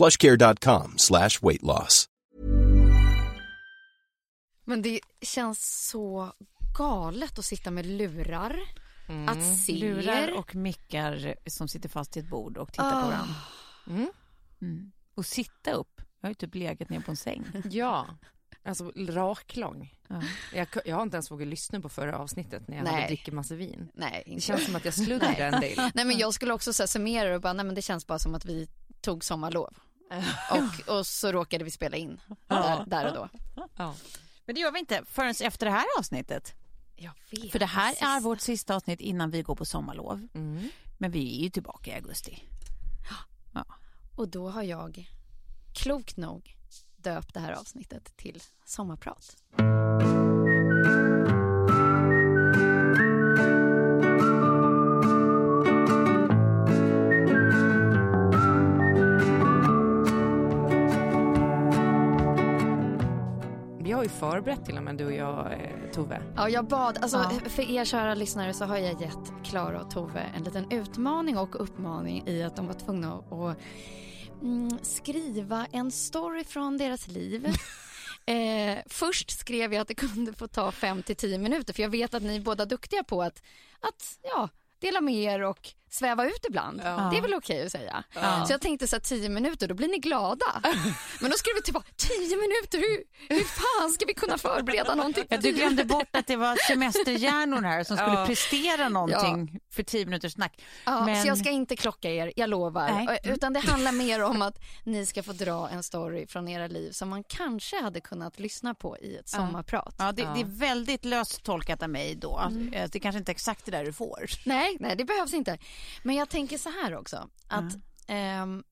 plushcare.com slash weight loss. Men det känns så galet att sitta med lurar. Att se Lurar och mickar som sitter fast i ett bord och tittar på Ah. varandra. Mm. Och sitta upp. Jag har ju typ legat ner på en säng. Ja, alltså raklång. Ja. Jag, jag har inte ens vågat lyssna på förra avsnit när jag Nej. hade dricker massa vin. Nej, Det inte. känns som att jag sluddade en del. Nej men jag skulle också så här, summera det och bara, nej men det känns bara som att vi tog sommarlov. Och, och så råkade vi spela in där, där och då. Ja. Men det gör vi inte förrän efter det här avsnittet. Jag vet. För det här är vårt sista avsnitt innan vi går på sommarlov. Mm. Men vi är ju tillbaka i augusti. Och då har jag klokt nog döpt det här avsnittet till sommarprat. Har ju förberett till och med du och jag, eh, Tove. Ja, jag bad, alltså Ja. för er kära lyssnare så har jag gett Klara och Tove en liten utmaning och uppmaning i att de var tvungna att mm, skriva en story från deras liv. eh, först skrev jag att det kunde få ta 5 till 10 minuter för jag vet att ni är båda duktiga på att, att ja, dela med er och sväva ut ibland. Ja. Det är väl okej att säga. Ja. Så jag tänkte så här 10 minuter, då blir ni glada. Men då skrev vi tillbaka 10 minuter, hur, hur fan ska vi kunna förbereda någonting? Ja, du 10 glömde bort att det var semesterhjärnor här som skulle Ja. prestera någonting för tio minuters snack. Ja, Men- Så jag ska inte klocka er, jag lovar. Nej. Ö- Utan det handlar mer om att ni ska få dra en story från era liv som man kanske hade kunnat lyssna på i ett sommarprat. Ja, det, det är väldigt löst tolkat av mig då. Mm. Eh, Det är kanske inte exakt det där du får. Nej, nej, det behövs inte. Men jag tänker så här också, att ehm,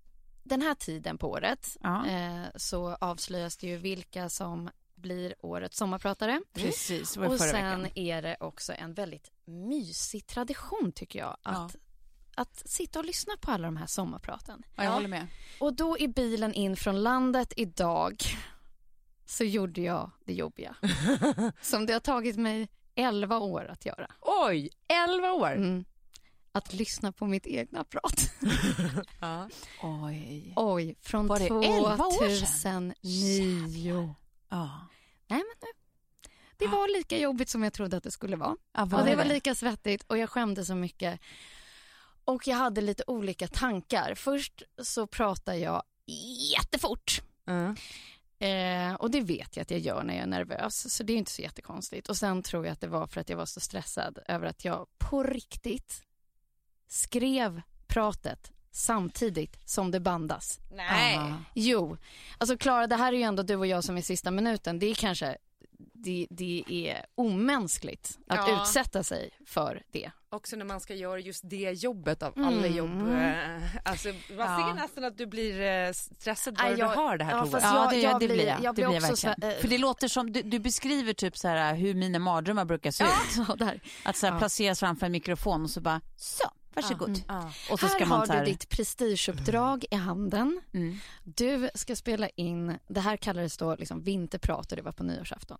den här tiden på året Ja. eh, så avslöjas det ju vilka som blir årets sommarpratare. Precis, var Och sen veckan. är det också en väldigt mysig tradition tycker jag att, att sitta och lyssna på alla de här sommarpraten. Ja, jag håller med. Och då i bilen in från landet idag så gjorde jag det jobbiga. Som det har tagit mig 11 år att göra. Oj, 11 år! Mm. Att lyssna på mitt egna prat. Ja. Oj. Oj, från Var det 11 år sedan? 2009. Ja. Nej, men nu. Det var lika jobbigt som jag trodde att det skulle vara. Ja, och det var lika svettigt och jag skämde så mycket. Och jag hade lite olika tankar. Först så pratade jag jättefort. Mm. Eh, och det vet jag att jag gör när jag är nervös, så det är inte så jättekonstigt. Och sen tror jag att det var för att jag var så stressad över att jag på riktigt skrev pratet samtidigt som det bandas. Nej. Jo, alltså Klara, det här är ju ändå du och jag som är sista minuten. Det är kanske, det, det är omänskligt att Ja. utsätta sig för det. Också när man ska göra just det jobbet av Mm. alla jobb. eh, Alltså, man Ja. ser nästan att du blir eh, stressad bara Nej, du jag- hör det här ja, fast Ja, jag- det, jag det blir- jag. jag det blir jag också verkligen. så- eh, För det låter som, du, du beskriver typ så här hur mina mardrömmar brukar se ut. Ja, där. Att så här, Ja. placeras framför en mikrofon och så bara, så, Varsågod. Ja. Och så här ska man har så här, du ditt prestigeuppdrag i handen. mm. Du ska spela in, det här kallades då liksom vinterprat och det var på nyårsafton.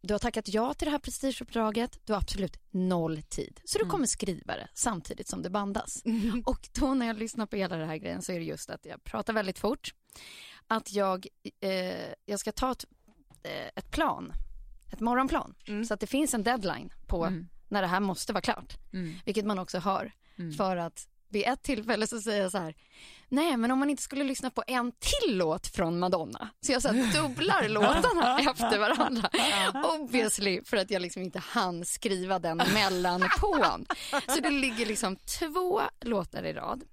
Du har tackat ja till det här prestigeuppdraget, du har absolut noll tid. Så du Mm. kommer skriva det samtidigt som det bandas. Och då när jag lyssnar på hela den här grejen så är det just att jag pratar väldigt fort. Att jag, eh, jag ska ta ett, eh, ett plan, ett morgonplan. Mm. Så att det finns en deadline på Mm. när det här måste vara klart. Mm. Vilket man också har. Mm. För att vid ett tillfälle så säger jag så här, nej men om man inte skulle lyssna på en till låt från Madonna. Så jag så dubblar låtarna efter varandra. Obviously för att jag liksom inte hann skriva den mellanpån. Så det ligger liksom två låtar i rad.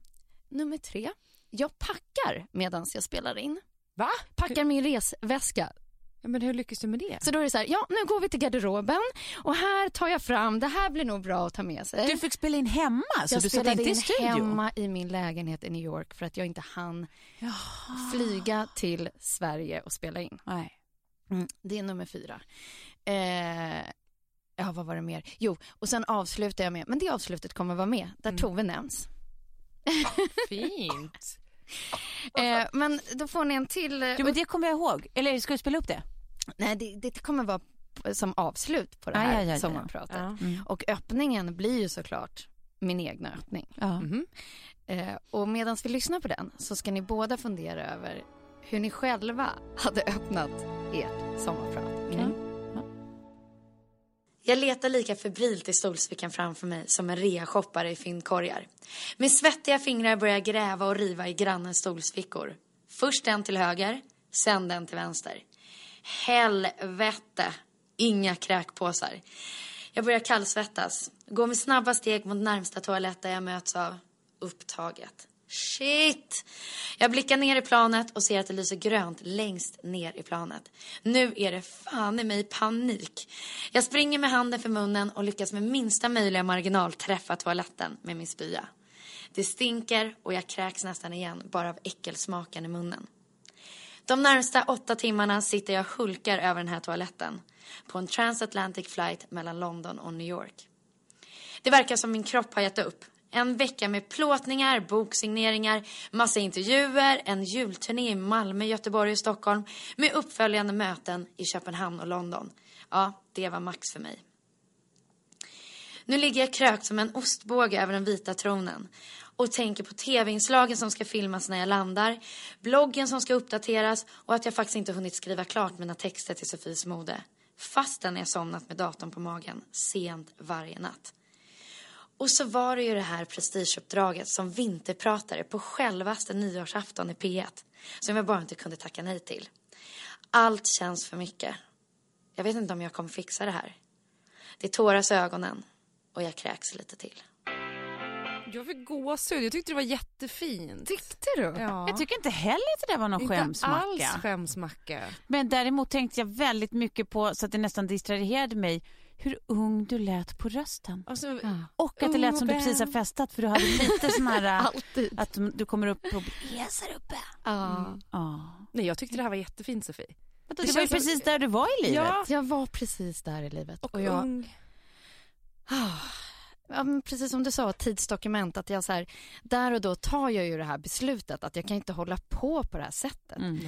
Nummer tre, jag packar medan jag spelar in. Va? Packar min resväska Ja, men hur lyckas du med det? så då är det så här, ja nu går vi till garderoben och här tar jag fram, det här blir nog bra att ta med sig. Du fick spela in hemma, så jag du spelade in studio? hemma i min lägenhet i New York för att jag inte hann flyga till Sverige och spela in. Nej. Det är nummer fyra. Eh, ja, vad var det mer? Jo, och sen avslutar jag med, men det avslutet kommer vara med, där Mm. Tove nämns. Fint. Eh, men då får ni en till. Jo, men det kommer jag ihåg. Eller ska du spela upp det? Nej, det, det kommer vara som avslut på det här ja, ja, ja. sommarpratet. Ja. Och öppningen blir ju såklart min egna öppning. Ja. Mhm. Eh, och medan vi lyssnar på den så ska ni båda fundera över hur ni själva hade öppnat ert sommarprat. Okej. Jag letar lika febrilt i stolsfickan framför mig som en reashoppare i fyndkorgar. Med svettiga fingrar börjar jag gräva och riva i grannens stolsfickor. Först den till höger, sen den till vänster. Helvete! Inga kräkpåsar. Jag börjar kallsvettas. Går med snabba steg mot närmsta toalett där jag möts av upptaget. Shit! Jag blickar ner i planet och ser att det lyser grönt längst ner i planet. Nu är det fan i mig panik. Jag springer med handen för munnen och lyckas med minsta möjliga marginal träffa toaletten med min spya. Det stinker och jag kräks nästan igen bara av äckelsmaken i munnen. De närmsta åtta timmarna sitter jag och hulkar över den här toaletten på en transatlantic flight mellan London och New York. Det verkar som min kropp har gett upp. En vecka med plåtningar, boksigneringar, massa intervjuer, en julturné i Malmö, Göteborg och Stockholm med uppföljande möten i Köpenhamn och London. Ja, det var max för mig. Nu ligger jag krökt som en ostbåge över den vita tronen och tänker på tv-inslagen som ska filmas när jag landar, bloggen som ska uppdateras och att jag faktiskt inte hunnit skriva klart mina texter till Sofies mode. Fastän jag somnat med datorn på magen sent varje natt. Och så var det ju det här prestigeuppdraget som vinterpratare på självaste nyårsafton i P1 som jag bara inte kunde tacka nej till. Allt känns för mycket. Jag vet inte om jag kommer fixa det här. Det tåras i ögonen och jag kräks lite till. Jag fick gåshud. Jag tyckte det var jättefint. Tyckte du? Ja. Jag tycker inte heller att det där var någon Inte skämsmacka. alls skämsmacka. Men däremot tänkte jag väldigt mycket på, så att det nästan distraherade mig, hur ung du lät på rösten. Alltså, Ja. Och att det lät som du precis har festat för du hade lite sån här, att du kommer upp och här uppe. Ja. Ja. Nej, jag tyckte det här var jättefint, Sofie. Det var ju precis där du var i livet. Ja, Jag var precis där i livet. och, Och jag, ung. Ja, men precis som du sa, tidsdokument. Att jag så här, där och då tar jag ju det här beslutet att jag kan inte hålla på på det här sättet. Mm.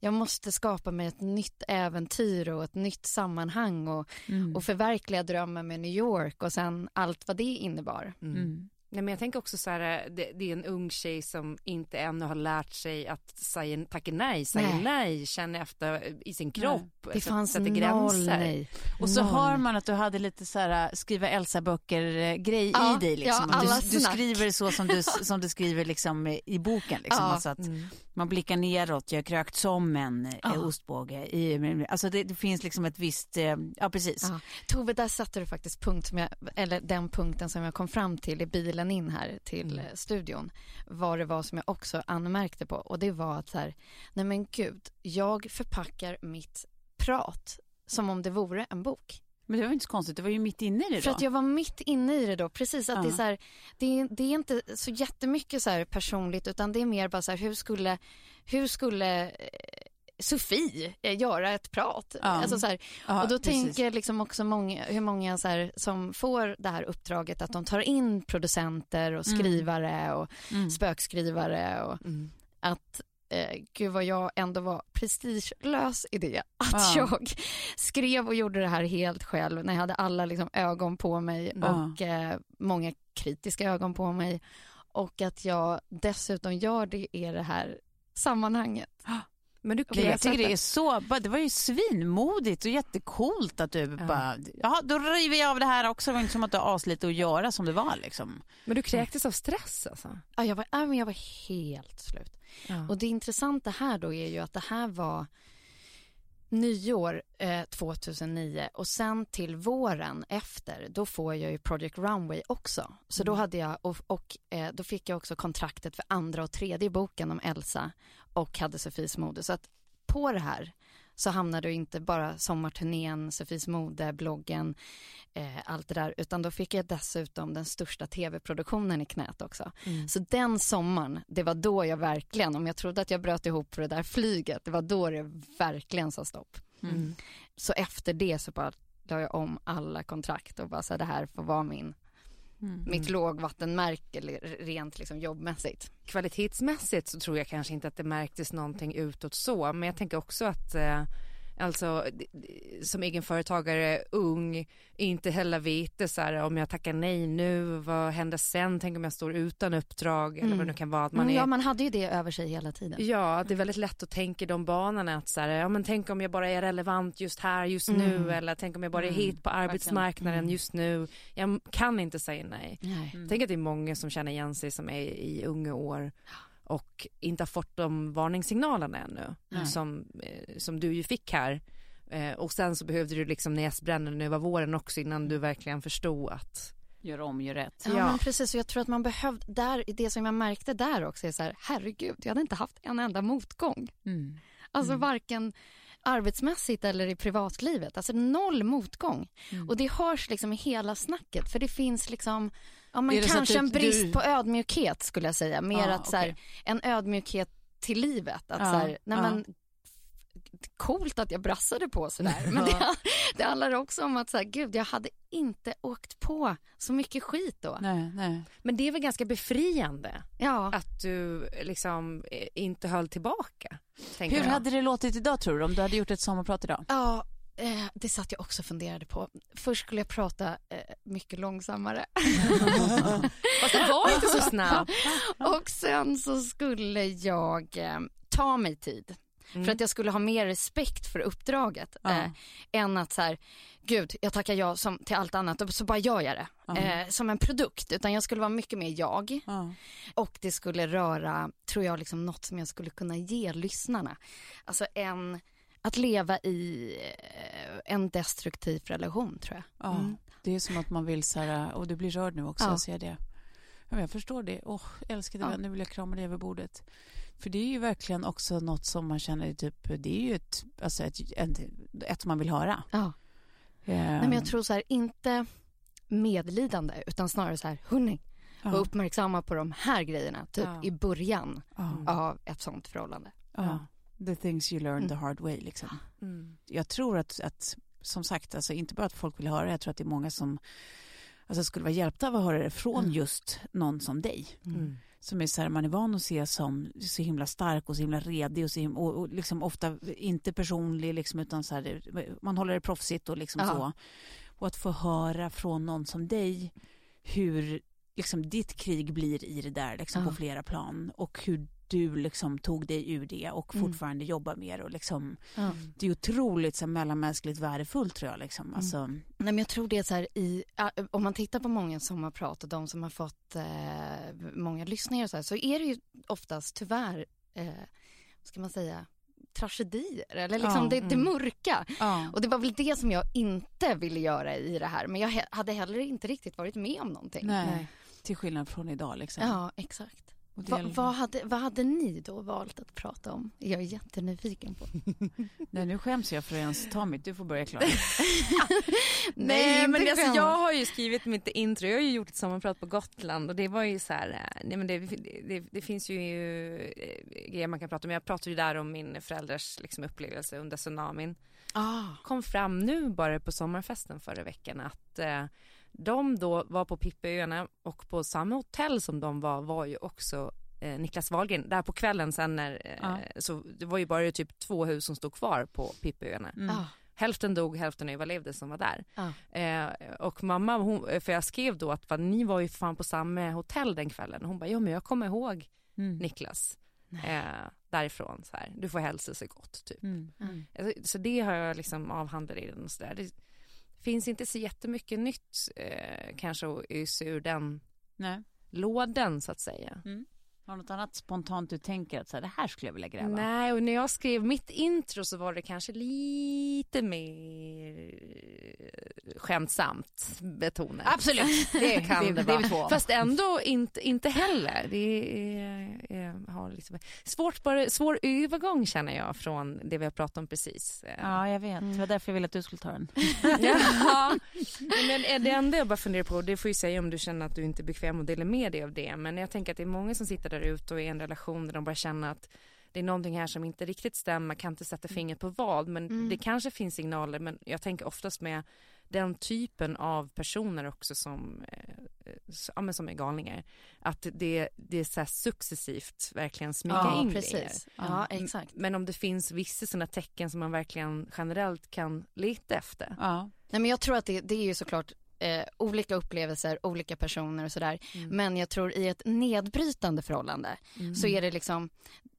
Jag måste skapa mig ett nytt äventyr och ett nytt sammanhang och, Mm. och förverkliga drömmen med New York och sen allt vad det innebar. Mm. Nej, men jag tänker också så här, det, det är en ung tjej som inte ännu har lärt sig att säga, tacka nej, säga Nej. nej, känna efter i sin kropp, Det så- fanns noll gränser. nej. Och så Noll. hör man att du hade lite så här äh, skriva Elsa-böcker-grej Ja, i dig. Liksom. ja, alla du, du skriver så som du, som du skriver liksom i boken. Liksom. Ja. Alltså att Mm. man blickar neråt, jag har krökt som en Ja. eh, ostbåge. I, alltså det, det finns liksom ett visst, eh, ja precis. Ja. Tove, där satte du faktiskt punkt jag, eller den punkten som jag kom fram till i bilen in här till Mm. eh, studion. Vad det var som jag också anmärkte på och det var att så här, nej men gud, jag förpackar mitt prat som om det vore en bok. Men det var inte så konstigt, det var ju mitt inne i det då. För att jag var mitt inne i det då, precis att det är så här, det är, det är inte så jättemycket så här personligt utan det är mer bara så här, hur skulle, hur skulle eh, Sofie eh, göra ett prat. Ja. Alltså så här, Ja, och då precis. tänker jag liksom också många, hur många så här, som får det här uppdraget att de tar in producenter och Mm. skrivare och Mm. spökskrivare och Mm. att eh, gud vad jag ändå var prestigelös i det. Att Ja. jag skrev och gjorde det här helt själv när jag hade alla liksom, ögon på mig och eh, många kritiska ögon på mig. Och att jag dessutom gör det i det här sammanhanget. Men du det jag tycker det är så, det var ju svinmodigt och jättecoolt att du bara, ja då river jag av det här också. Det var inte som att du har aslite att göra som det var liksom. Men du kräktes av stress alltså? Ja, jag, var, ja, men jag var helt slut. Ja. Och det intressanta här då är ju att det här var nyår eh, 2009 och sen till våren efter då får jag ju Project Runway också. Så då hade jag och, och eh, då fick jag också kontraktet för andra och tredje boken om Elsa och hade Sofies mode. Så att på det här så hamnade ju inte bara sommarturnén, Sofies mode, bloggen, eh, allt det där, utan då fick jag dessutom den största tv-produktionen i knät också. Så den sommaren, det var då jag verkligen, om jag trodde att jag bröt ihop på det där flyget, det var då det verkligen sa stopp. Mm. Så efter det så bara la jag om alla kontrakt och bara så här, det här får vara min, mitt lågvattenmärke eller rent liksom jobbmässigt. Kvalitetsmässigt så tror jag kanske inte att det märktes någonting utåt så, men jag tänker också att eh, Alltså som egenföretagare, ung, inte heller vete så här, om jag tackar nej nu, vad händer sen? Tänk om jag står utan uppdrag eller vad det nu kan vara. Att man Man är... Ja, man hade ju det över sig hela tiden. Ja, det är väldigt lätt att tänka i de banorna att så här, ja men tänk om jag bara är relevant just här just nu eller tänk om jag bara är hit på arbetsmarknaden just nu. Jag kan inte säga nej. Nej. Tänk att det är många som känner igen sig som är i unga år och inte har fått de varningssignalerna ännu som, eh, som du ju fick här. Eh, och sen så behövde du liksom näsbrännan över våren också innan du verkligen förstod att Gör om, gör rätt. Ja, Ja. men precis. Och jag tror att man behövde, där, det som jag märkte där också är så här, herregud, jag hade inte haft en enda motgång. Mm. Alltså varken arbetsmässigt eller i privatlivet. Alltså noll motgång. Mm. Och det hörs liksom i hela snacket. För det finns liksom, ja, men kanske en brist du- på ödmjukhet skulle jag säga. Mer Ja, att så här, okej. en ödmjukhet till livet. Att Ja, så här, nej ja. men coolt att jag brassade på sådär. Men det, det handlar också om att så här, gud, jag hade inte åkt på så mycket skit då. Nej, nej. Men det är väl ganska befriande Ja. att du liksom eh, inte höll tillbaka. Hur jag. hade det låtit idag tror du om du hade gjort ett sommarprat idag? Ja, eh, det satt jag också och funderade på. Först skulle jag prata eh, mycket långsammare. Fast det var inte så snabbt. och sen så skulle jag eh, ta mig tid. För att jag skulle ha mer respekt för uppdraget. Ja. Eh, än att så här, gud jag tackar ja som, till allt annat och så bara gör jag det. Eh, som en produkt. Utan jag skulle vara mycket mer jag. Ja. Och det skulle röra, tror jag, liksom något som jag skulle kunna ge lyssnarna. Alltså en, att leva i eh, en destruktiv relation tror jag. Ja, det är som att man vill så här, och du blir rörd nu också, Ja. jag ser det. Jag förstår det. Åh, älskade Ja. vän, nu vill jag krama dig över bordet. För det är ju verkligen också något som man känner, typ, det är ju ett, alltså ett, ett, ett man vill höra. Ja. Ehm, Nej, men jag tror så här, inte medlidande utan snarare så här, hörni, ja, var uppmärksamma på de här grejerna, typ Ja. i början ja, av ett sånt förhållande. ja. The things you learn Mm. the hard way liksom. Mm. Jag tror att, att som sagt, alltså inte bara att folk vill höra det, jag tror att det är många som alltså, skulle vara hjälpta av att höra det från Mm. just någon som dig. Mm. som är så här, man är van att se som så himla stark och så himla redig och, så himla, och, och liksom ofta inte personlig liksom, utan så här, man håller det proffsigt och liksom så. Och att få höra från någon som dig hur liksom ditt krig blir i det där liksom, Ja. på flera plan och hur du liksom tog dig ur det och Mm. fortfarande jobbar med det och liksom, Ja. det är otroligt så mellanmänskligt värdefullt tror jag liksom. Alltså, Nej, men jag tror det är så här i, äh, om man tittar på många sommarprat och de som har fått eh, många lyssningar så, här, så är det ju oftast tyvärr, eh, vad ska man säga, tragedier eller liksom Ja, det, det mörka. ja. Och det var väl det som jag inte ville göra i det här, men jag hade heller inte riktigt varit med om någonting. Nej. Nej. Till skillnad från idag liksom. Ja, exakt. Va, vad, hade, vad hade ni då valt att prata om? Jag är jättenyfiken på. Nej, nu skäms jag för att ens ta mitt. Du får börja Klara. Nej men alltså, jag har ju skrivit mitt intro, jag har ju gjort ett sommarprat på Gotland och det var ju så här, eh, nej men det, det, det finns ju eh, grejer man kan prata om. Jag pratade ju där om min föräldrars liksom, upplevelse under tsunamin. Ah. Kom fram nu bara på sommarfesten förra veckan att eh, de då var på Pippiöarna och på samma hotell som de var var ju också eh, Niklas Wahlgren. Där på kvällen sen när, eh, Ja. så det var ju bara typ två hus som stod kvar på Pippiöarna. Mm. Ah. Hälften dog, hälften överlevde som var där. Ah. Eh, och mamma, hon, för jag skrev då att va, ni var ju fan på samma hotell den kvällen. Och hon bara, ja men jag kommer ihåg Mm. Niklas eh, därifrån. Så här. Du får hälsa sig gott typ. Mm. Alltså, Så det har jag liksom avhandlat i den och sådär. Det finns inte så jättemycket nytt eh, kanske att ösa ur den Nej. lådan så att säga. Har något annat spontant du tänker att så här, det här skulle jag vilja gräva? Nej, och när jag skrev mitt intro så var det kanske lite mer skämtsamt betonat. Absolut, det kan det, det vara. Fast ändå inte, inte heller. Det är, är, har liksom, svårt bara, svår övergång känner jag från det vi har pratat om precis. Ja, jag vet. Det var därför jag ville att du skulle ta den. Ja, men det enda jag bara funderar på, det får ju säga om du känner att du inte är bekväm att dela med dig av det, men jag tänker att det är många som sitter där ute och är i en relation där de bara känner att det är någonting här som inte riktigt stämmer, kan inte sätta fingret på vad, men det kanske finns signaler, men jag tänker oftast med den typen av personer också som, eh, ja, men som är galningar, att det, det är så här successivt verkligen smyga Ja, in grejer. precis. Ja, exakt. Men om det finns vissa sådana tecken som man verkligen generellt kan leta efter. Ja. Nej, men jag tror att det, det är ju såklart eh, olika upplevelser, olika personer och sådär. Men jag tror i ett nedbrytande förhållande så är det liksom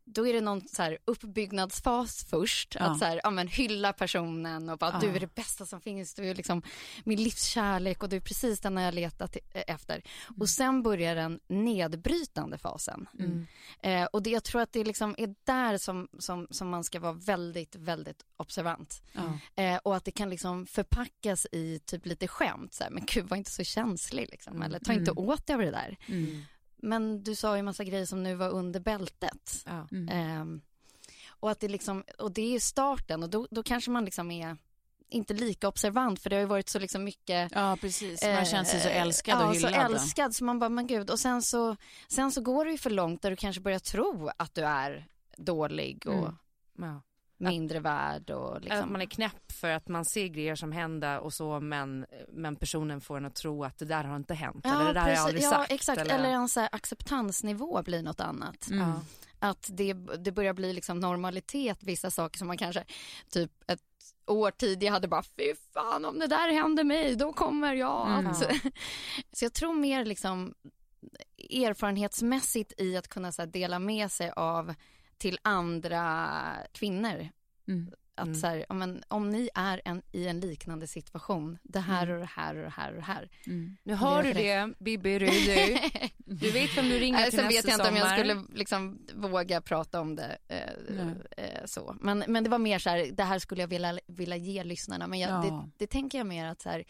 då är det någon så här uppbyggnadsfas först. Ja. Att så här, ja, men hylla personen och bara Ja. du är det bästa som finns. Du är liksom min livskärlek och du är precis den jag letat eh, efter. Och sen börjar den nedbrytande fasen. Eh, och det, jag tror att det liksom är där som, som, som man ska vara väldigt, väldigt observant. Eh, och att det kan liksom förpackas i typ lite skämt. Så här, men gud var inte så känslig liksom. Eller ta inte åt dig av det där. Men du sa ju massa grejer som nu var under bältet. Ja. Mm. Ehm, och att det liksom, och det är starten och då, då kanske man liksom är inte lika observant för det har ju varit så liksom mycket ja, precis. Man eh, känner sig så älskad ja, och hyllad. så älskad så man bara, men gud. Och sen så, sen så går det ju för långt där du kanske börjar tro att du är dålig och Mm. Ja. Mindre värd och Att liksom. man är knäpp för att man ser grejer som händer och så men, men personen får en att tro att det där har inte hänt eller det där har jag aldrig ja, sagt. exakt. Eller, en så här acceptansnivå blir något annat. Mm. Ja. Att det, det börjar bli liksom normalitet, vissa saker som man kanske typ ett år tidigare hade bara fy fan om det där händer mig då kommer jag Mm. att... Så jag tror mer liksom erfarenhetsmässigt i att kunna så dela med sig av till andra kvinnor. Mm. Att Mm. så här, men, om ni är en, i en liknande situation, det här och det här och det här och det här. Mm. Nu har du det, Bibi Rudu. Du vet vem du ringer till Sen nästa vet jag inte om jag sommar. skulle liksom våga prata om det eh, eh, så. Men, men det var mer så här, det här skulle jag vilja, vilja ge lyssnarna. Men jag, Ja. det, det tänker jag mer att så här,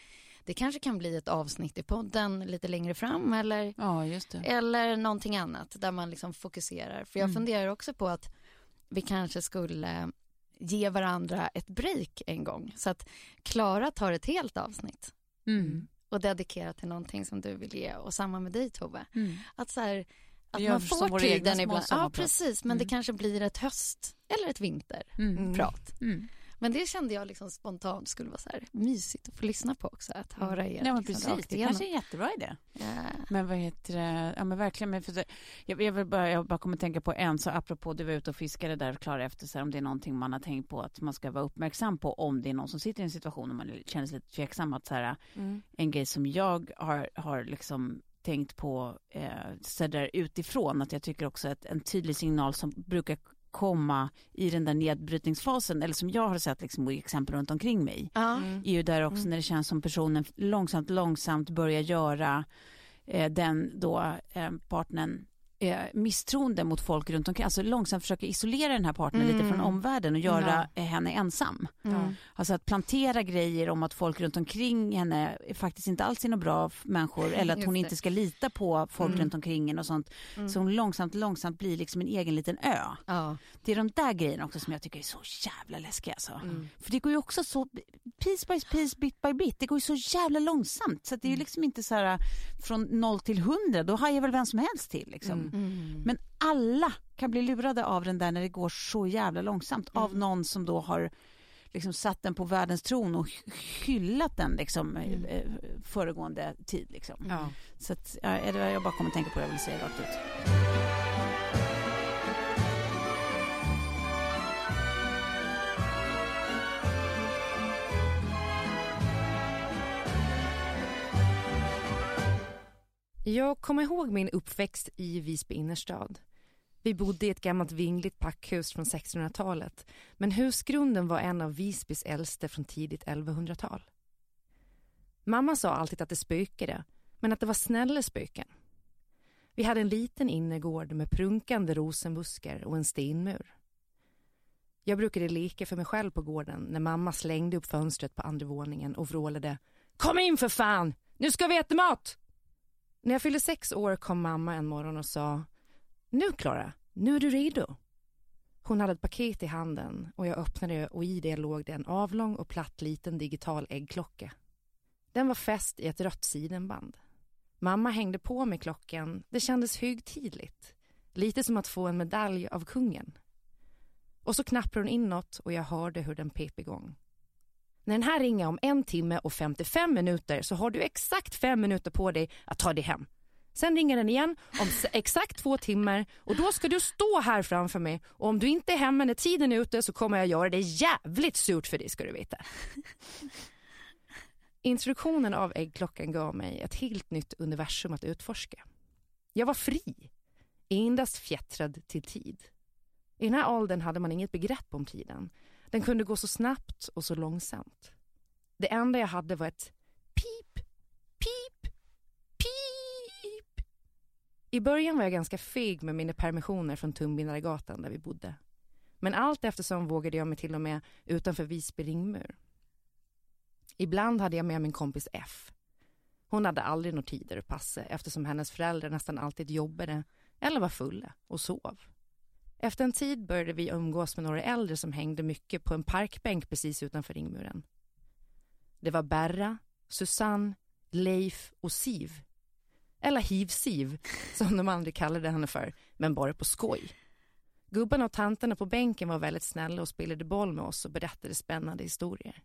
det kanske kan bli ett avsnitt i podden lite längre fram eller, Ja, just det. eller någonting annat där man liksom fokuserar. För jag Mm. funderar också på att vi kanske skulle ge varandra ett break en gång. Så att Klara tar ett helt avsnitt Mm. och dedikerar till någonting som du vill ge och samma med dig Tove. Mm. Att, så här, att man får tiden ibland. Ja, precis. Men det Mm. kanske blir ett höst eller ett vinterprat. Mm. Mm. Men det kände jag liksom spontant skulle vara så här mysigt att få lyssna på också. Att höra er. Ja, men liksom precis. Det kanske är en jättebra idé. Ja. Men vad heter det? Ja, men verkligen. Men för, jag, jag, vill bara, jag bara kommer att tänka på en, så apropå du var ute och fiskade där, Klara, efter så här, om det är någonting man har tänkt på att man ska vara uppmärksam på om det är någon som sitter i en situation och man känner sig lite tveksam. Att så här, Mm. en grej som jag har, har liksom tänkt på eh, så där utifrån, att jag tycker också att en tydlig signal som brukar komma i den där nedbrytningsfasen, eller som jag har sett liksom, i exempel runt omkring mig, Ja. är ju där också när det känns som personen långsamt, långsamt börjar göra eh, den då eh, partnern eh, misstroende mot folk runt omkring. Alltså långsamt försöka isolera den här partnern lite från omvärlden och göra eh, henne ensam. Mm. Alltså att plantera grejer om att folk runt omkring henne faktiskt inte alls är några bra människor eller att Just hon det. inte ska lita på folk Mm. runt omkring henne och sånt. Så hon långsamt, långsamt blir liksom en egen liten ö. Ja. Det är de där grejerna också som jag tycker är så jävla läskiga alltså. Mm. För det går ju också så piece by piece, bit by bit. Det går ju så jävla långsamt så det är ju liksom inte så här från noll till hundra. Då hajar väl vem som helst till liksom. Mm. Men alla kan bli lurade av den där när det går så jävla långsamt av någon som då har liksom satt den på världens tron och hy- hyllat den liksom eh, föregående tid liksom. Ja. Så att, ja, är det jag bara kommer att tänka på det jag vill säga rakt ut. Jag kommer ihåg min uppväxt i Visby innerstad. Vi bodde i ett gammalt vingligt packhus från 1600-talet men husgrunden var en av Visbys äldste från tidigt 1100-tal. Mamma sa alltid att det spökade, men att det var snälla spöken. Vi hade en liten innergård med prunkande rosenbuskar och en stenmur. Jag brukade leka för mig själv på gården när mamma slängde upp fönstret på andra våningen och vrålade Kom in för fan! Nu ska vi äta mat! När jag fyllde sex år kom mamma en morgon och sa Nu Klara, nu är du redo. Hon hade ett paket i handen och jag öppnade och i det låg det en avlång och platt liten digital äggklocka. Den var fäst i ett rött sidenband. Mamma hängde på med klockan. Det kändes högtidligt. Lite som att få en medalj av kungen. Och så knappade hon inåt och jag hörde hur den pep igång. När den här ringer om en timme och 55 minuter så har du exakt fem minuter på dig att ta dig hem. Sen ringer den igen om exakt två timmar och då ska du stå här framför mig och om du inte är hemma när tiden är ute så kommer jag göra det jävligt surt för dig ska du veta. Introduktionen av äggklockan gav mig ett helt nytt universum att utforska. Jag var fri, endast fjättrad till tid. I den här åldern hade man inget begrepp om tiden. Den kunde gå så snabbt och så långsamt. Det enda jag hade var ett pip, pip, pip. I början var jag ganska feg med mina permissioner från Tumbinaregatan där vi bodde. Men allt eftersom vågade jag mig till och med utanför Visby ringmur. Ibland hade jag med min kompis F. Hon hade aldrig några tider att passa eftersom hennes föräldrar nästan alltid jobbade eller var fulla och sov. Efter en tid började vi umgås med några äldre som hängde mycket på en parkbänk precis utanför ringmuren. Det var Berra, Susanne, Leif och Siv. Eller Hiv-Siv, som de andra kallade henne för, men bara på skoj. Gubbarna och tanterna på bänken var väldigt snälla och spelade boll med oss och berättade spännande historier.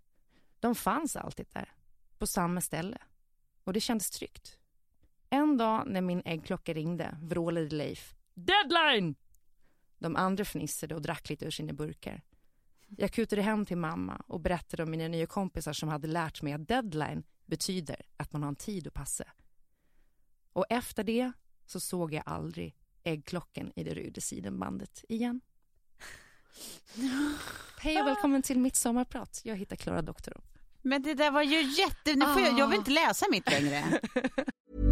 De fanns alltid där, på samma ställe. Och det kändes tryggt. En dag när min äggklocka ringde vrålade Leif Deadline! De andra fnissade och drack lite ur sina burkar. Jag kutade hem till mamma och berättade om mina nya kompisar som hade lärt mig att deadline betyder att man har en tid att passa. Och efter det så såg jag aldrig äggklockan i det röda sidenbandet igen. Hej och välkommen till mitt sommarprat. Jag heter Klara Doktorov. Men det där var ju jätte... Nu får jag, jag vill inte läsa mitt längre.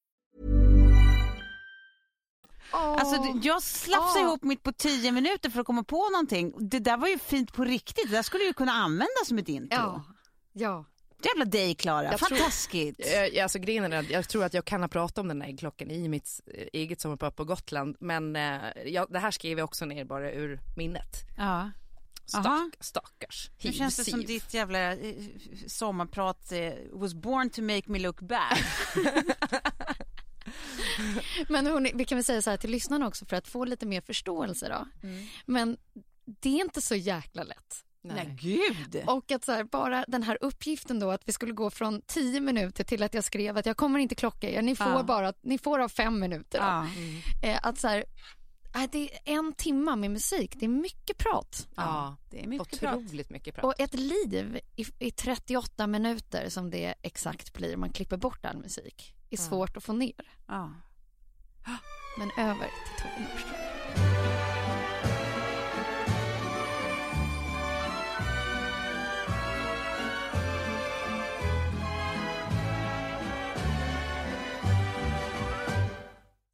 Alltså jag slafsade Åh. ihop mitt på tio minuter för att komma på någonting. Det där var ju fint på riktigt. Det där skulle ju kunna användas som ett intro. Ja. Ja. Jävla dig Klara, Jag tror- fantastiskt. Eh, Alltså grejen är jag tror att jag kan ha pratat om den där äggklockan i mitt eh, eget sommarprat på Gotland men eh, jag, det här skrev jag också ner bara ur minnet. Ja. Stack, stackars. Nu känns det som ditt jävla sommarprat was born to make me look bad. Men hörni, vi kan väl säga så här till lyssnarna också för att få lite mer förståelse då. Men det är inte så jäkla lätt. Nej gud. Och att så här, bara den här uppgiften då att vi skulle gå från 10 minuter till att jag skrev att jag kommer inte klocka er, ni får Ja. bara, ni får av fem minuter. Då. Ja. Eh, att så här, äh, det är en timma med musik, det är mycket prat. Ja, Det är mycket otroligt mycket prat. Och ett liv i, i 38 minuter som det exakt blir om man klipper bort all musik är svårt att få ner. Men över till Tove Nordström.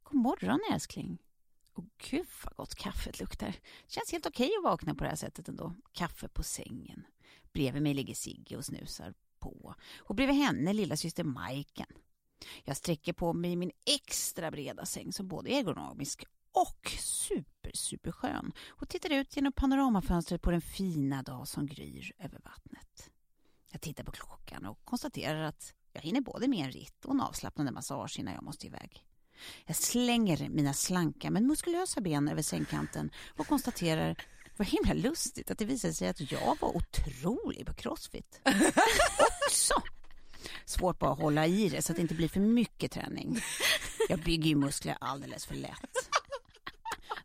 God morgon älskling. Och gud vad gott kaffet luktar. Känns helt okej att vakna på det här sättet ändå. Kaffe på sängen. Bredvid mig ligger Sigge och snusar på. Och bredvid henne lilla syster Majken. Jag sträcker på mig min extra breda säng som både är ergonomisk och super, super skön och tittar ut genom panoramafönstret på den fina dag som gryr över vattnet. Jag tittar på klockan och konstaterar att jag hinner både med en ritt och en avslappnande massage innan jag måste iväg. Jag slänger mina slanka men muskulösa ben över sängkanten och konstaterar vad himla lustigt att det visade sig att jag var otrolig på crossfit. Också! Svårt bara att hålla i det så att det inte blir för mycket träning. Jag bygger ju muskler alldeles för lätt.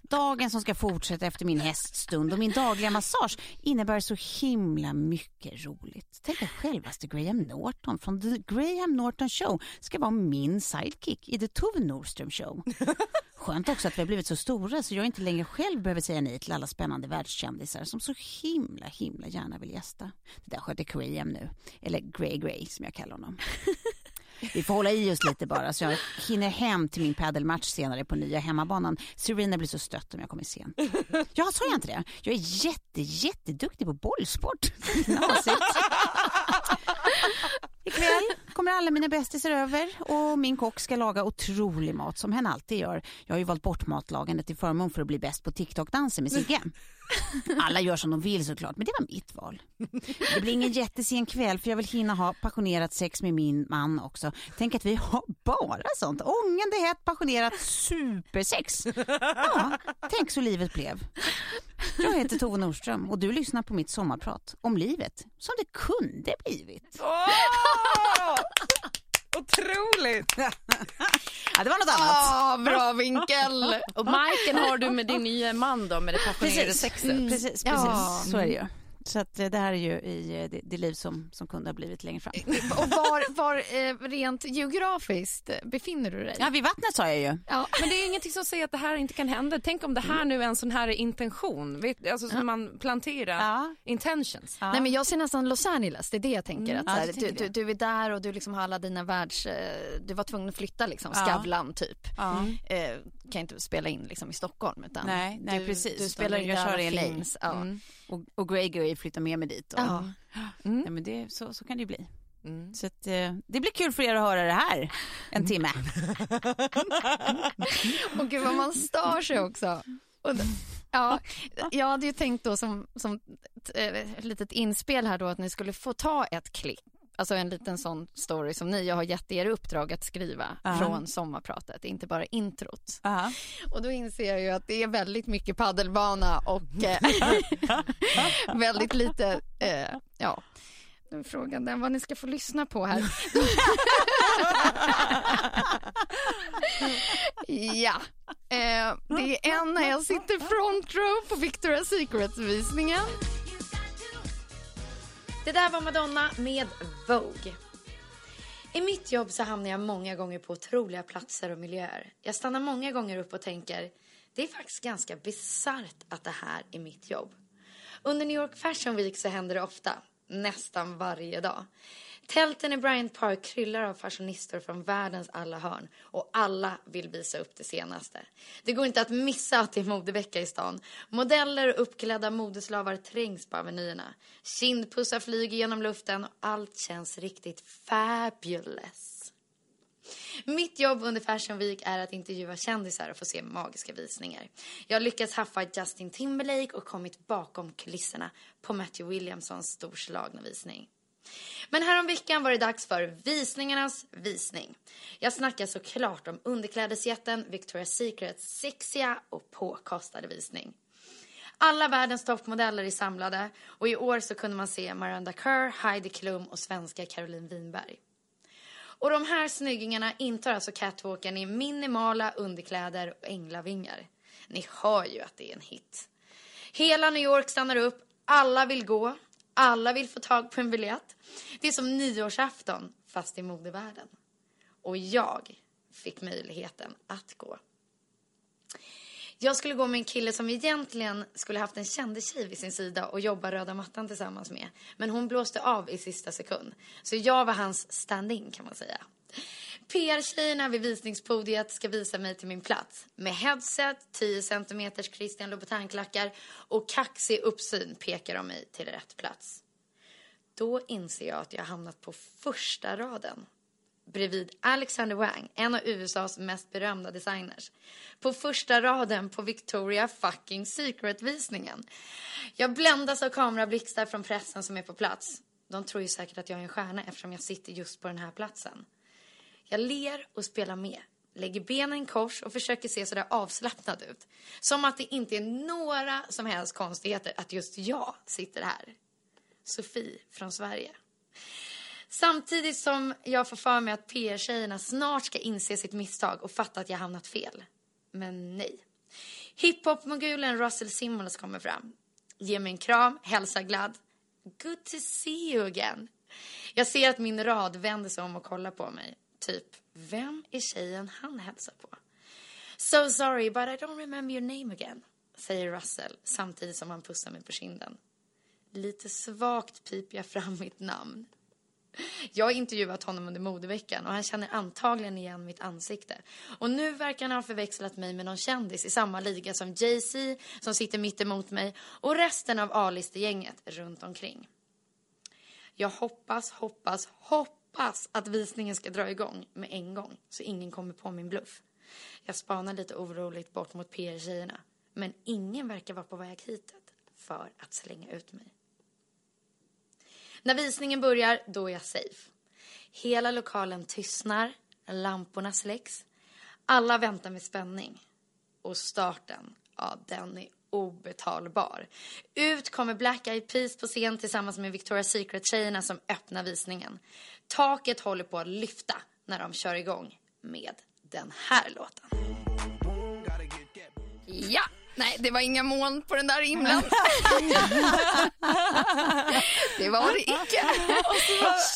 Dagen som ska fortsätta efter min häststund och min dagliga massage innebär så himla mycket roligt. Tänk att självaste Graham Norton från The Graham Norton Show ska vara min sidekick i The Tove Nordström Show. Skönt också att vi har blivit så stora så jag inte längre själv behöver säga nej till alla spännande världskändisar som så himla, himla gärna vill gästa. Det där sköter Graham nu, eller Grey-Grey, som jag kallar honom. Vi får hålla i oss lite bara så jag hinner hem till min padelmatch senare på nya hemmabanan. Serena blir så stött om jag kommer sent. Ja, sa jag inte det? Jag är jätte, jätteduktig på bollsport. Knasigt. Ikväll kommer alla mina bästisar över och min kock ska laga otrolig mat som hen alltid gör. Jag har ju valt bort matlagandet till förmån för att bli bäst på TikTok-danser med Sigge. Alla gör som de vill såklart, men det var mitt val. Det blir ingen jättesen kväll för jag vill hinna ha passionerat sex med min man också. Tänk att vi har bara sånt ångande hett passionerat supersex. Ja, tänk så livet blev. Jag heter Tove Nordström och du lyssnar på mitt sommarprat om livet som det kunde blivit. Otroligt! Ja, det var något annat. Ah, bra vinkel! Och Majken har du med din nya man då med det passionerade sexet. Mm, precis, precis. Ja. så är det ju. Så att eh, det här är ju i eh, det, det liv som, som kunde ha blivit längre fram. Och var, var eh, rent geografiskt befinner du dig? Ja, vid vattnet sa jag ju. Ja. Men det är ingenting som säger att det här inte kan hända. Tänk om det här nu är en sån här intention, alltså som man planterar Ja. intentions. Nej men jag ser nästan Los Angeles, det är det jag tänker. Att, Ja, så här, du du, du, är där och du liksom har alla dina världs... Du var tvungen att flytta liksom, Ja. Skavlan typ. Ja. Eh, kan inte spela in liksom i Stockholm utan Nej, nej du, precis. du spelar in där alla i LA. films. Ja. Mm. Och, och Grey Grey flyttar med mig dit. Och, Ja. Nej, men det, så, så kan det ju bli. Mm. Så att, eh, det blir kul för er att höra det här en timme. Och gud vad man stör sig också. Och, ja, jag hade ju tänkt då som, som ett, eh, ett litet inspel här då att ni skulle få ta ett klipp. Alltså en liten sån story som ni jag har gett er uppdrag att skriva Ja. från sommarpratet, inte bara introt. Ja. Och då inser jag ju att det är väldigt mycket paddelbana och eh, väldigt lite, eh, ja. Nu är frågan den vad ni ska få lyssna på här. ja, eh, det är en när jag sitter front row på Victoria's Secret-visningen. Det där var Madonna med Vogue. I mitt jobb så hamnar jag många gånger på otroliga platser och miljöer. Jag stannar många gånger upp och tänker, det är faktiskt ganska bisarrt att det här är mitt jobb. Under New York Fashion Week så händer det ofta, nästan varje dag. Tälten i Bryant Park kryllar av fashionister från världens alla hörn och alla vill visa upp det senaste. Det går inte att missa att det är modevecka i stan. Modeller och uppklädda modeslavar trängs på avenyerna. Kindpussar flyger genom luften och allt känns riktigt fabulous. Mitt jobb under Fashion Week är att intervjua kändisar och få se magiska visningar. Jag har lyckats haffa Justin Timberlake och kommit bakom kulisserna på Matthew Williamsons storslagna visning. Men häromveckan var det dags för visningarnas visning. Jag snackar såklart om underklädesjätten Victoria's Secrets sexiga och påkostade visning. Alla världens toppmodeller är samlade och i år så kunde man se Miranda Kerr, Heidi Klum och svenska Caroline Winberg. Och de här snyggingarna intar alltså catwalken i minimala underkläder och änglavingar. Ni hör ju att det är en hit. Hela New York stannar upp, alla vill gå, alla vill få tag på en biljett. Det är som nyårsafton, fast i modevärlden. Och jag fick möjligheten att gå. Jag skulle gå med en kille som egentligen skulle haft en kändistjej vid sin sida och jobba röda mattan tillsammans med. Men hon blåste av i sista sekund. Så jag var hans stand-in kan man säga. PR-tjejerna vid visningspodiet ska visa mig till min plats. Med headset, 10 cm Christian Louboutin-klackar och kaxig uppsyn pekar de mig till rätt plats. Då inser jag att jag hamnat på första raden bredvid Alexander Wang, en av USAs mest berömda designers. På första raden på Victoria fucking Secret-visningen. Jag bländas av kamerablixtar från pressen som är på plats. De tror ju säkert att jag är en stjärna eftersom jag sitter just på den här platsen. Jag ler och spelar med, lägger benen i kors och försöker se sådär avslappnad ut. Som att det inte är några som helst konstigheter att just jag sitter här. Sofie från Sverige. Samtidigt som jag får för mig att PR-tjejerna snart ska inse sitt misstag och fatta att jag hamnat fel. Men nej. Hiphop-mogulen Russell Simmons kommer fram. Ger mig en kram, hälsar glad. Good to see you again. Jag ser att min rad vänder sig om och kollar på mig. Typ, vem är tjejen han hälsar på? So sorry, but I don't remember your name again, säger Russell samtidigt som han pussar mig på kinden. Lite svagt piper jag fram mitt namn. Jag har intervjuat honom under modeveckan och han känner antagligen igen mitt ansikte. Och nu verkar han ha förväxlat mig med någon kändis i samma liga som Jay-Z som sitter mitt emot mig och resten av A-listegänget runt omkring. Jag hoppas, hoppas, hoppas hoppas att visningen ska dra igång med en gång så ingen kommer på min bluff. Jag spanar lite oroligt bort mot PR-tjejerna men ingen verkar vara på väg hitåt för att slänga ut mig. När visningen börjar, då är jag safe. Hela lokalen tystnar, lamporna släcks. Alla väntar med spänning. Och starten, ja den är obetalbar. Ut kommer Black Eyed Peas på scen tillsammans med Victoria's Secret-tjejerna som öppnar visningen. Taket håller på att lyfta när de kör igång med den här låten. Ja, nej det var inga moln på den där himlen. det var det icke.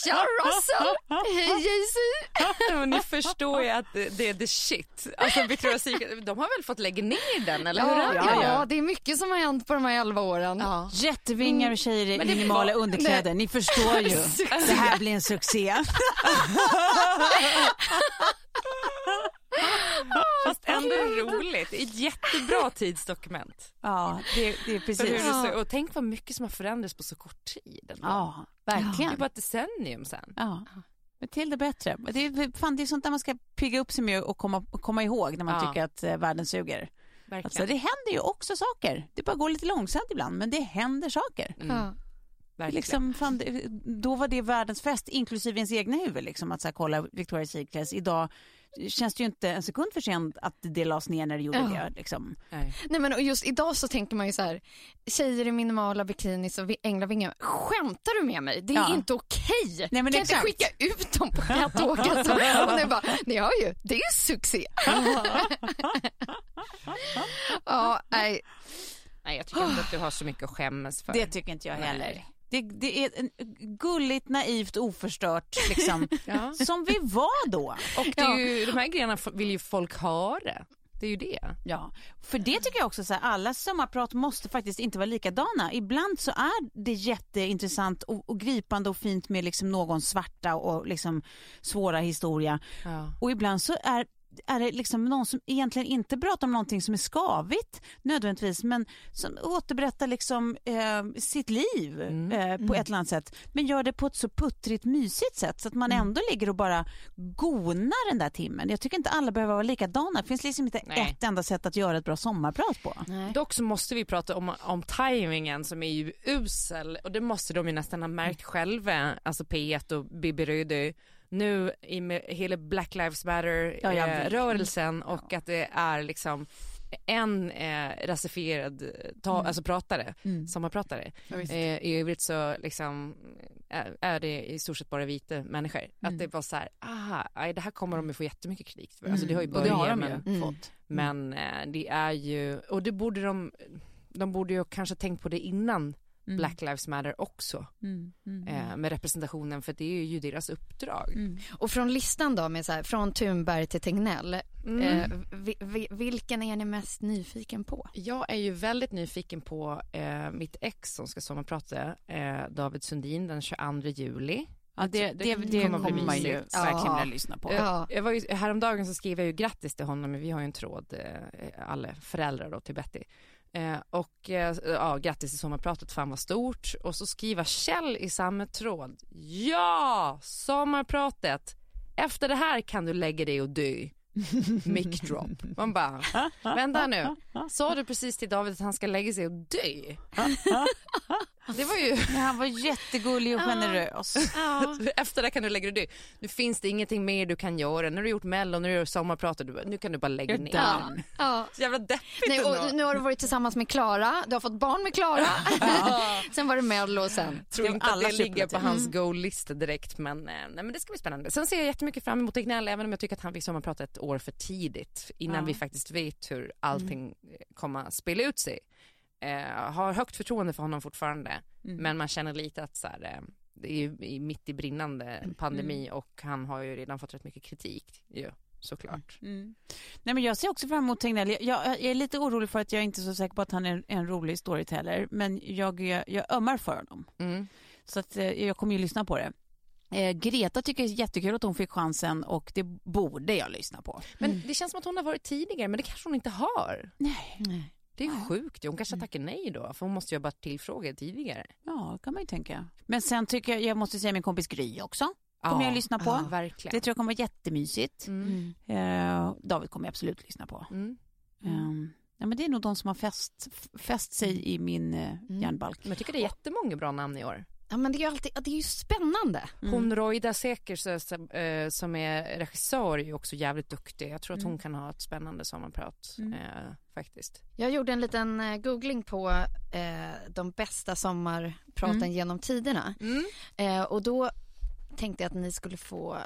Tja Russell, hej Jay-Z. Ni förstår ju att det, är the shit. Alltså Victoria's Secret, de har väl fått lägga ner den eller hur Ja, det? ja, det är mycket som har hänt på de här 11 åren. Ja. Jättevingar och tjejer i minimala var- underkläder. Ni förstår ju. Det här blir en succé. Fast ändå roligt. Ett jättebra tidsdokument. Ja, det, det är precis. ser- Och tänk vad mycket som har förändrats på så kort tid. ändå. Ja, Det är verkligen. bara ett decennium sen. Ja. Men till det bättre. Det är, fan, det är sånt där man ska pigga upp sig med och komma, komma ihåg när man Ja. tycker att eh, världen suger. Verkligen. Alltså, det händer ju också saker. Det bara går lite långsamt ibland, men det händer saker. Mm, Ja. verkligen. Liksom, fan, då var det världens fest, inklusive ens egna huvud. Liksom, att så här, kolla Victoria's Secret. Idag känns det ju inte en sekund för sent att det lades ner när det gjorde Ja. det. Liksom. Nej. Nej men och just idag så tänker man ju så här, tjejer i minimala bikinis och vi- änglavingar, skämtar du med mig? Det är Ja. inte okej. Nej, men kan exakt. inte skicka ut dem på catwalken så. Och det bara, ni hör ju, det är ju succé. ja, nej. Nej, jag tycker inte att du har så mycket att skämmas för. Det tycker inte jag Nej. Det, det är en, gulligt, naivt, oförstört liksom. Ja. Som vi var då. Och det är ju, de här grejerna vill ju folk höra. Det är ju det. Ja, för det tycker jag också så här, alla sommarprat måste faktiskt inte vara likadana. Ibland så är det jätteintressant och, och gripande och fint med liksom någon svarta och liksom svåra historia. Ja. Och ibland så är är det liksom någon som egentligen inte pratar om någonting som är skavigt nödvändigtvis men som återberättar liksom eh, sitt liv eh, på ett eller annat sätt men gör det på ett så puttrigt mysigt sätt så att man ändå ligger och bara gonar den där timmen. Jag tycker inte alla behöver vara likadana. Det finns liksom inte Nej. ett enda sätt att göra ett bra sommarprat på. Dock så måste vi prata om, om tajmingen som är ju usel och det måste de ju nästan ha märkt själva, alltså P1 och Bibi Rydö nu i med hela Black Lives Matter Ja, jag eh, rörelsen och att det är liksom en eh, rasifierad ta, alltså pratare, sommarpratare. Eh, I övrigt så liksom är, är det i stort sett bara vita människor. Att det var så här, aha, aj, det här kommer de ju få jättemycket kritik för. Alltså det har ju det börjat har de fått. men eh, det är ju, och det borde de, de borde ju kanske tänkt på det innan Black Lives Matter också. Mm, mm, Eh, med representationen för det är ju deras uppdrag. mm. Och från listan då med så här, från Thunberg till Tegnell, Mm. eh, vi, vi, vilken är ni mest nyfiken på? Jag är ju väldigt nyfiken på eh, mitt ex som ska sommarprata, eh, David Sundin den 22 juli. Ja, det, det, det, kommer kommer man ju verkligen Ja. vilja lyssna på. Eh, Ja. Jag var ju, häromdagen så skrev jag ju grattis till honom, men vi har ju en tråd, eh, alla föräldrar då till Betty. Eh, och eh, ja, grattis till sommarpratet, fan vad stort. Och så skriva Kjell i samma tråd, ja, sommarpratet, efter det här kan du lägga dig och dö. Mic drop. Man bara, vänta nu, sa du precis till David att han ska lägga sig och dö? Det var ju, Men han var jättegullig och generös. efter det kan du lägga dig och dö. Nu finns det ingenting mer du kan göra, nu har du gjort mello, nu har du sommarpratat, du- nu kan du bara lägga ner. Ja. Så jävla deppigt Nej, och nu har du varit tillsammans med Klara, du har fått barn med Klara. sen var det Mello och sen. tror inte att alla det ligger på hans goal-lista direkt men, eh, nej, men det ska bli spännande. Sen ser jag jättemycket fram emot Tegnell även om jag tycker att han fick sommarprata ett år för tidigt innan vi faktiskt vet hur allting mm. kommer att spela ut sig. Eh, har högt förtroende för honom fortfarande men man känner lite att så här, eh, det är ju i- mitt i brinnande pandemi och han har ju redan fått rätt mycket kritik ju, såklart. Mm. Nej, men jag ser också fram emot Tegnell. Jag, jag, jag är lite orolig för att jag inte är så säker på att han är en rolig storyteller. Men jag, jag, jag ömmar för honom. Mm. Så att, eh, jag kommer ju lyssna på det. Eh, Greta tycker det är jättekul att hon fick chansen och det borde jag lyssna på. Men det känns som att hon har varit tidigare men det kanske hon inte har. Nej. Det är sjukt, hon kanske tackar nej då för hon måste ju ha varit tillfrågad tidigare. Ja, kan man ju tänka. Men sen tycker jag, jag måste säga min kompis Gry också. Kommer jag lyssna på. Ja, verkligen. Det tror jag kommer vara jättemysigt. Mm. Eh, David kommer jag absolut lyssna på. Mm. Um, ja, men det är nog de som har fäst, fäst sig i min uh, järnbalk. Men jag tycker det är jättemånga bra namn i år. Ja men det är ju alltid, det är ju spännande. Hon Roida Seker som, eh, som är regissör är ju också jävligt duktig. Jag tror att hon kan ha ett spännande sommarprat eh, faktiskt. Jag gjorde en liten eh, googling på eh, de bästa sommarpraten genom tiderna. Eh, och då tänkte jag att ni skulle få eh,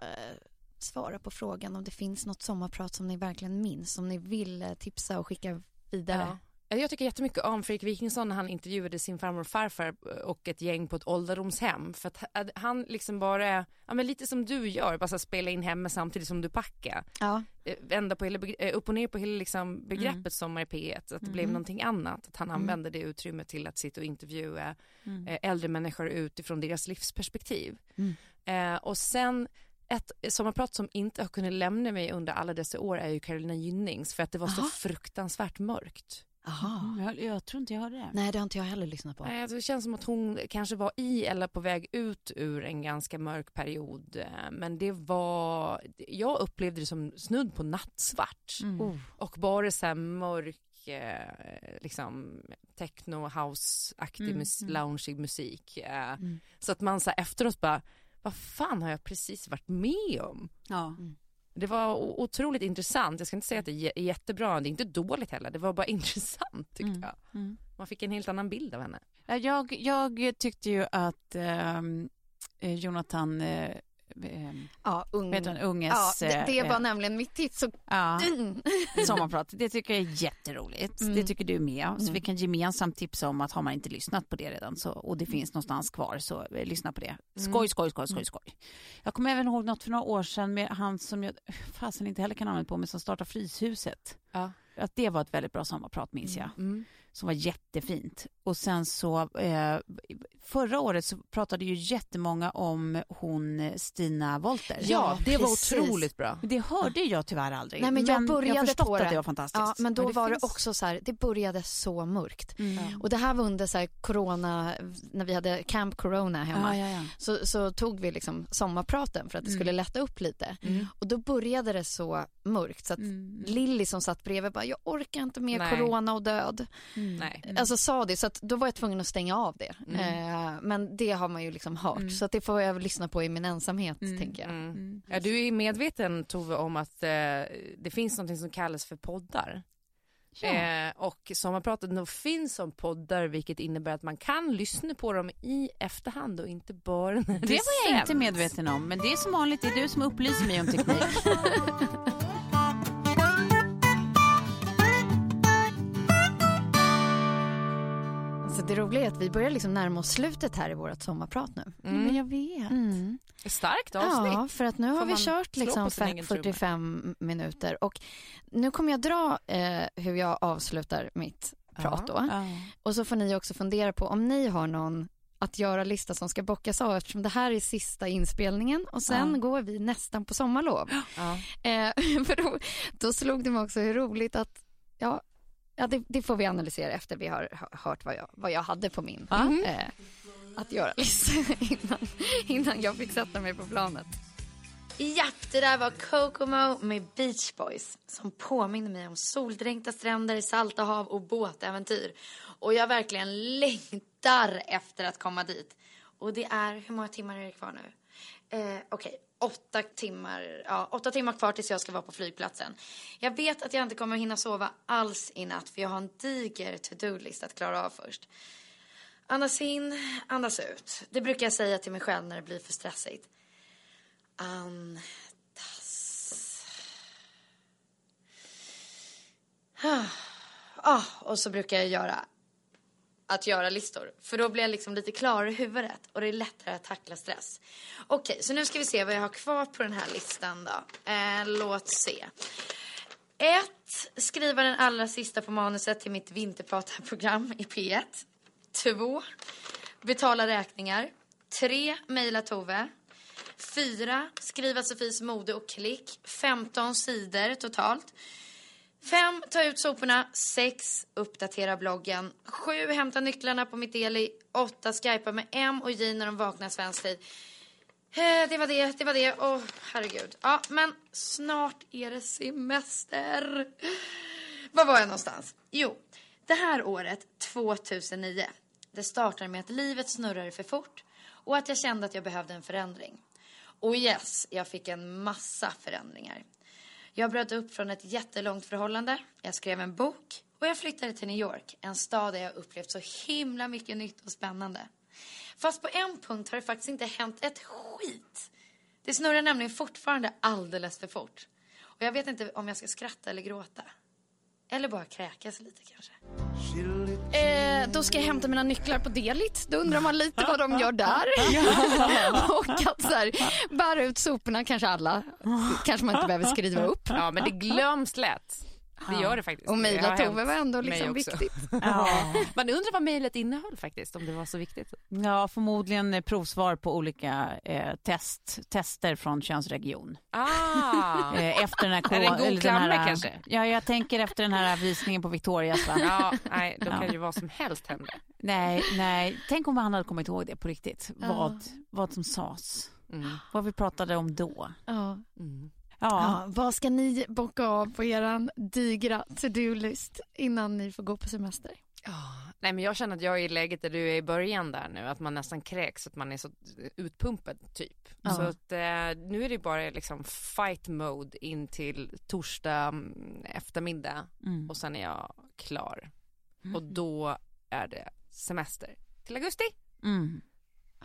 svara på frågan om det finns något sommarprat som ni verkligen minns, som ni vill eh, tipsa och skicka vidare. Ja. Jag tycker jättemycket om Fredrik Wikingsson när han intervjuade sin farmor och farfar och ett gäng på ett ålderdomshem. För att han liksom bara, ja men lite som du gör, bara så spela in hemma samtidigt som du packar. Ja. Eh, Vända på hela, eh, upp och ner på hela liksom begreppet sommar i P1, att det blev någonting annat. Att han använde det utrymmet till att sitta och intervjua eh, äldre människor utifrån deras livsperspektiv. Eh, och sen ett sommarprat som inte har kunnat lämna mig under alla dessa år är ju Carolina Gynnings för att det var så Aha. fruktansvärt mörkt. Aha. Jag, jag tror inte jag hörde det. Nej det har inte jag heller lyssnat på. Nej, alltså det känns som att hon kanske var i eller på väg ut ur en ganska mörk period. eh, Men det var, jag upplevde det som snudd på nattsvart. Oh. Och bara så här mörk, eh, liksom techno, house-aktig, mus- loungeig musik. eh, Så att man så här efteråt bara, vad fan har jag precis varit med om? Ja. Det var otroligt intressant. Jag ska inte säga att det är jä- jättebra, det är inte dåligt heller. Det var bara intressant tyckte Mm. jag. Mm. Man fick en helt annan bild av henne. Ja, Jag, jag tyckte ju att ehm, eh, Jonathan, eh, Ja, ung. vet du, Unges... Ja, det, det eh, var nämligen mitt tips. Så... Ja, Mm. sommarprat. Det tycker jag är jätteroligt. Mm. Det tycker du med. Så Mm. vi kan gemensamt tipsa om att har man inte lyssnat på det redan så, och det finns någonstans kvar så eh, lyssna på det. Skoj, skoj, skoj, skoj, skoj. Jag kommer även ihåg något för några år sedan med han som jag fasen inte heller kan använda på men som startade Fryshuset. Ja. Att det var ett väldigt bra sommarprat minns jag. Mm. Som var jättefint. Och sen så eh, förra året så pratade ju jättemånga om hon Stina Wolter. Ja, det var precis. otroligt bra. Men Det hörde jag tyvärr aldrig. Nej, men jag började jag förstått på att det. det var fantastiskt. Ja, men då det var finns- det också så här, det började så mörkt. Mm. Och det här var under så här corona, när vi hade camp corona hemma. Ja, ja, ja. Så, så tog vi liksom sommarpraten för att det Mm. skulle lätta upp lite. Mm. Och då började det så mörkt så att Mm. Lilly som satt bredvid bara, jag orkar inte mer Nej. corona och död. Mm. Nej. Alltså sa det, så att då var jag tvungen att stänga av det. Mm. Eh, men det har man ju liksom hört, Mm. så att det får jag väl lyssna på i min ensamhet, Mm. tänker jag. Mm. Mm. Ja, du är medveten Tove om att eh, det finns något som kallas för poddar. Ja. Eh, och sommarpratet nog finns som poddar vilket innebär att man kan lyssna på dem i efterhand och inte bara när det, Det var jag inte sänds. medveten om, men det är som vanligt, det är du som upplyser mig om teknik. Så det roliga är att vi börjar liksom närma oss slutet här i vårt sommarprat nu. Mm. Men jag vet. Mm. Starkt avsnitt. Ja, för att nu har Får vi man kört liksom på sin fe- egen trumma? 45 minuter och nu kommer jag dra eh, hur jag avslutar mitt prat då. Ja. Och så får ni också fundera på om ni har någon att göra-lista som ska bockas av eftersom det här är sista inspelningen och sen Ja. går vi nästan på sommarlov. Ja. Eh, för då, då slog det mig också hur roligt att, ja, ja det, det får vi analysera efter vi har hö- hört vad jag, vad jag hade på min Mhm. eh, att göra-lista innan, innan jag fick sätta mig på planet. Ja, det där var Kokomo med Beach Boys som påminner mig om soldränkta stränder, salta hav och båtäventyr. Och jag verkligen längtar efter att komma dit. Och det är, hur många timmar är det kvar nu? Eh, Okej, åtta timmar, ja, åtta timmar kvar tills jag ska vara på flygplatsen. Jag vet att jag inte kommer hinna sova alls i natt för jag har en diger to-do-list att klara av först. Andas in, andas ut. Det brukar jag säga till mig själv när det blir för stressigt. Andas. Ah, och så brukar jag göra att göra listor. För då blir jag liksom lite klarare i huvudet och det är lättare att tackla stress. Okej, så nu ska vi se vad jag har kvar på den här listan då. Eh, låt se. Ett, Skriva den allra sista på manuset till mitt vinterpratarprogram i P1. Två, Betala räkningar. Tre, Mejla Tove. Fyra, Skriva Sofies mode och klick. 15 sidor totalt. Fem, Ta ut soporna. Sex, Uppdatera bloggen. Sju, Hämta nycklarna på mitt Eli. Åtta, Skypa med M och J när de vaknar svensk tid. Eh, Det var det, det var det. Åh, herregud. Ja, men snart är det semester. Var var jag någonstans? Jo, det här året, 2009, det startade med att livet snurrade för fort och att jag kände att jag behövde en förändring. Och yes, jag fick en massa förändringar. Jag bröt upp från ett jättelångt förhållande, jag skrev en bok och jag flyttade till New York, en stad där jag upplevt så himla mycket nytt och spännande. Fast på en punkt har det faktiskt inte hänt ett skit. Det snurrar nämligen fortfarande alldeles för fort. Och jag vet inte om jag ska skratta eller gråta. Eller bara kräkas lite kanske. Eh, då ska jag hämta mina nycklar på Delit. Då undrar man lite vad de gör där. och att så här, bära ut soporna kanske alla. kanske man inte behöver skriva upp. ja, men det glöms lätt. Det gör det faktiskt. Och har Tove var ändå liksom viktigt. Ja. Man undrar vad mejlet innehöll faktiskt, om det var så viktigt. ja, förmodligen provsvar på olika eh, test, tester från könsregion. Ah. Eh, efter den här, Är det en god eller den klammer här, kanske? Ja, jag tänker efter den här visningen på Victorias. Va? Ja, nej, då Ja. kan ju vad som helst hända. Nej, nej. Tänk om han hade kommit ihåg det på riktigt. Ja. Vad, vad som sades. Mm. Vad vi pratade om då. Ja. Mm. Ja. Ja, vad ska ni bocka av på eran digra to-do-list innan ni får gå på semester? Nej men jag känner att jag är i läget där du är i början där nu, att man nästan kräks, att man är så utpumpad typ. Ja. Så att eh, nu är det bara liksom fight mode in till torsdag mm, eftermiddag Mm. och sen är jag klar. Och då är det semester till augusti. Mm.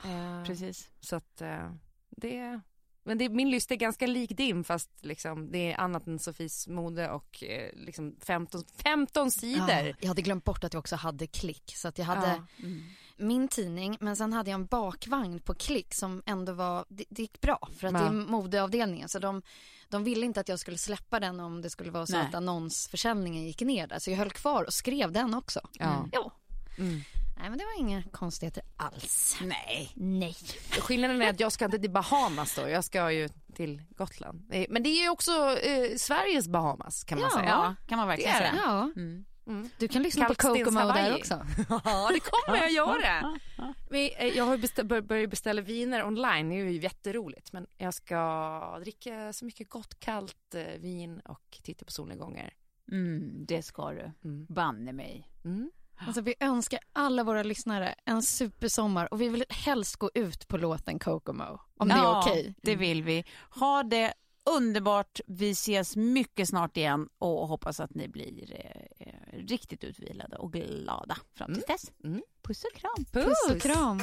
Eh, Precis. Så att eh, det, men det, min lista är ganska lik din fast liksom det är annat än Sofies mode och eh, liksom 15, 15 sidor. Ja, jag hade glömt bort att jag också hade klick. Så att jag hade Ja. min tidning men sen hade jag en bakvagn på klick som ändå var, det, det gick bra för att Ja. det är modeavdelningen så de, de ville inte att jag skulle släppa den om det skulle vara så Nej. att annonsförsäljningen gick ner där så jag höll kvar och skrev den också. Ja. Jo. Mm. Nej men det var inga konstigheter alls. Nej. Nej. Skillnaden är att jag ska inte till Bahamas då, jag ska ju till Gotland. Men det är ju också eh, Sveriges Bahamas kan man Ja. säga. Ja, kan man verkligen säga. Ja, Mm. Mm. du kan lyssna på Kalkstens Kokomo där också. Ja, det kommer jag göra. Men, eh, jag har ju bestä- bör- börjat beställa viner online, det är ju jätteroligt. Men jag ska dricka så mycket gott kallt eh, vin och titta på solnedgångar. Mm, det ska du. Mm. Banne mig. Mm. Alltså, vi önskar alla våra lyssnare en supersommar och vi vill helst gå ut på låten Kokomo. Om det är Ja, okej. det vill vi. Ha det underbart. Vi ses mycket snart igen och hoppas att ni blir eh, riktigt utvilade och glada fram till dess. Mm. Puss och kram. Puss och kram.